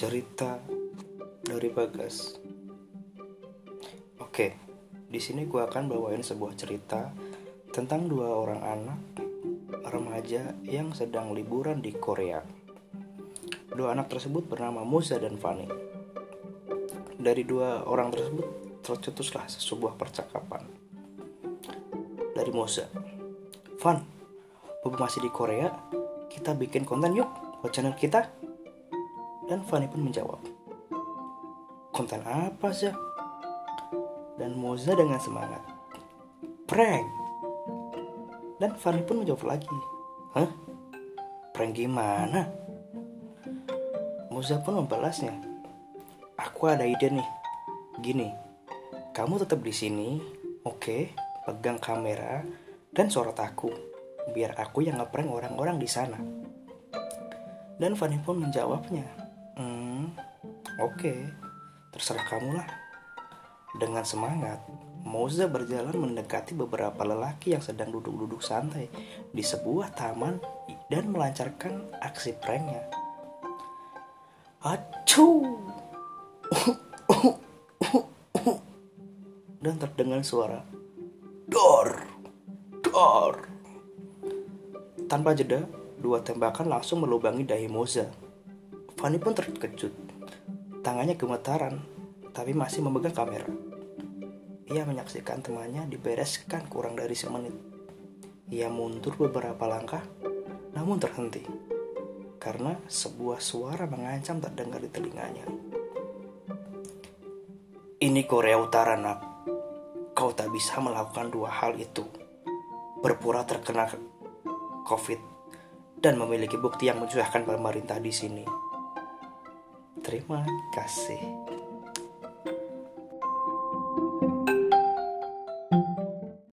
cerita dari Bagas. Oke, di sini gue akan bawain sebuah cerita tentang dua orang anak remaja yang sedang liburan di Korea. Dua anak tersebut bernama Musa dan Fanny. Dari dua orang tersebut tercetuslah sebuah percakapan. Dari Musa, Van, Bobo masih di Korea, kita bikin konten yuk buat channel kita. Dan Fanny pun menjawab, konten apa sih? Dan Moza dengan semangat, prank. Dan Fanny pun menjawab lagi, hah? Prank gimana? Moza pun membalasnya, aku ada ide nih. Gini, kamu tetap di sini, oke? Pegang kamera dan sorot aku, biar aku yang ngeprank orang-orang di sana. Dan Fanny pun menjawabnya, hmm, oke, terserah kamu lah. Dengan semangat, Moza berjalan mendekati beberapa lelaki yang sedang duduk-duduk santai di sebuah taman dan melancarkan aksi pranknya. Acu! Dan terdengar suara Dor! Dor! Tanpa jeda, dua tembakan langsung melubangi dahi Moza. Fanny pun terkejut. Tangannya gemetaran, tapi masih memegang kamera. Ia menyaksikan temannya dibereskan kurang dari semenit. Ia mundur beberapa langkah, namun terhenti. Karena sebuah suara mengancam terdengar di telinganya. Ini Korea Utara, nak. Kau tak bisa melakukan dua hal itu. Berpura terkena COVID dan memiliki bukti yang menyusahkan pemerintah di sini. Terima kasih.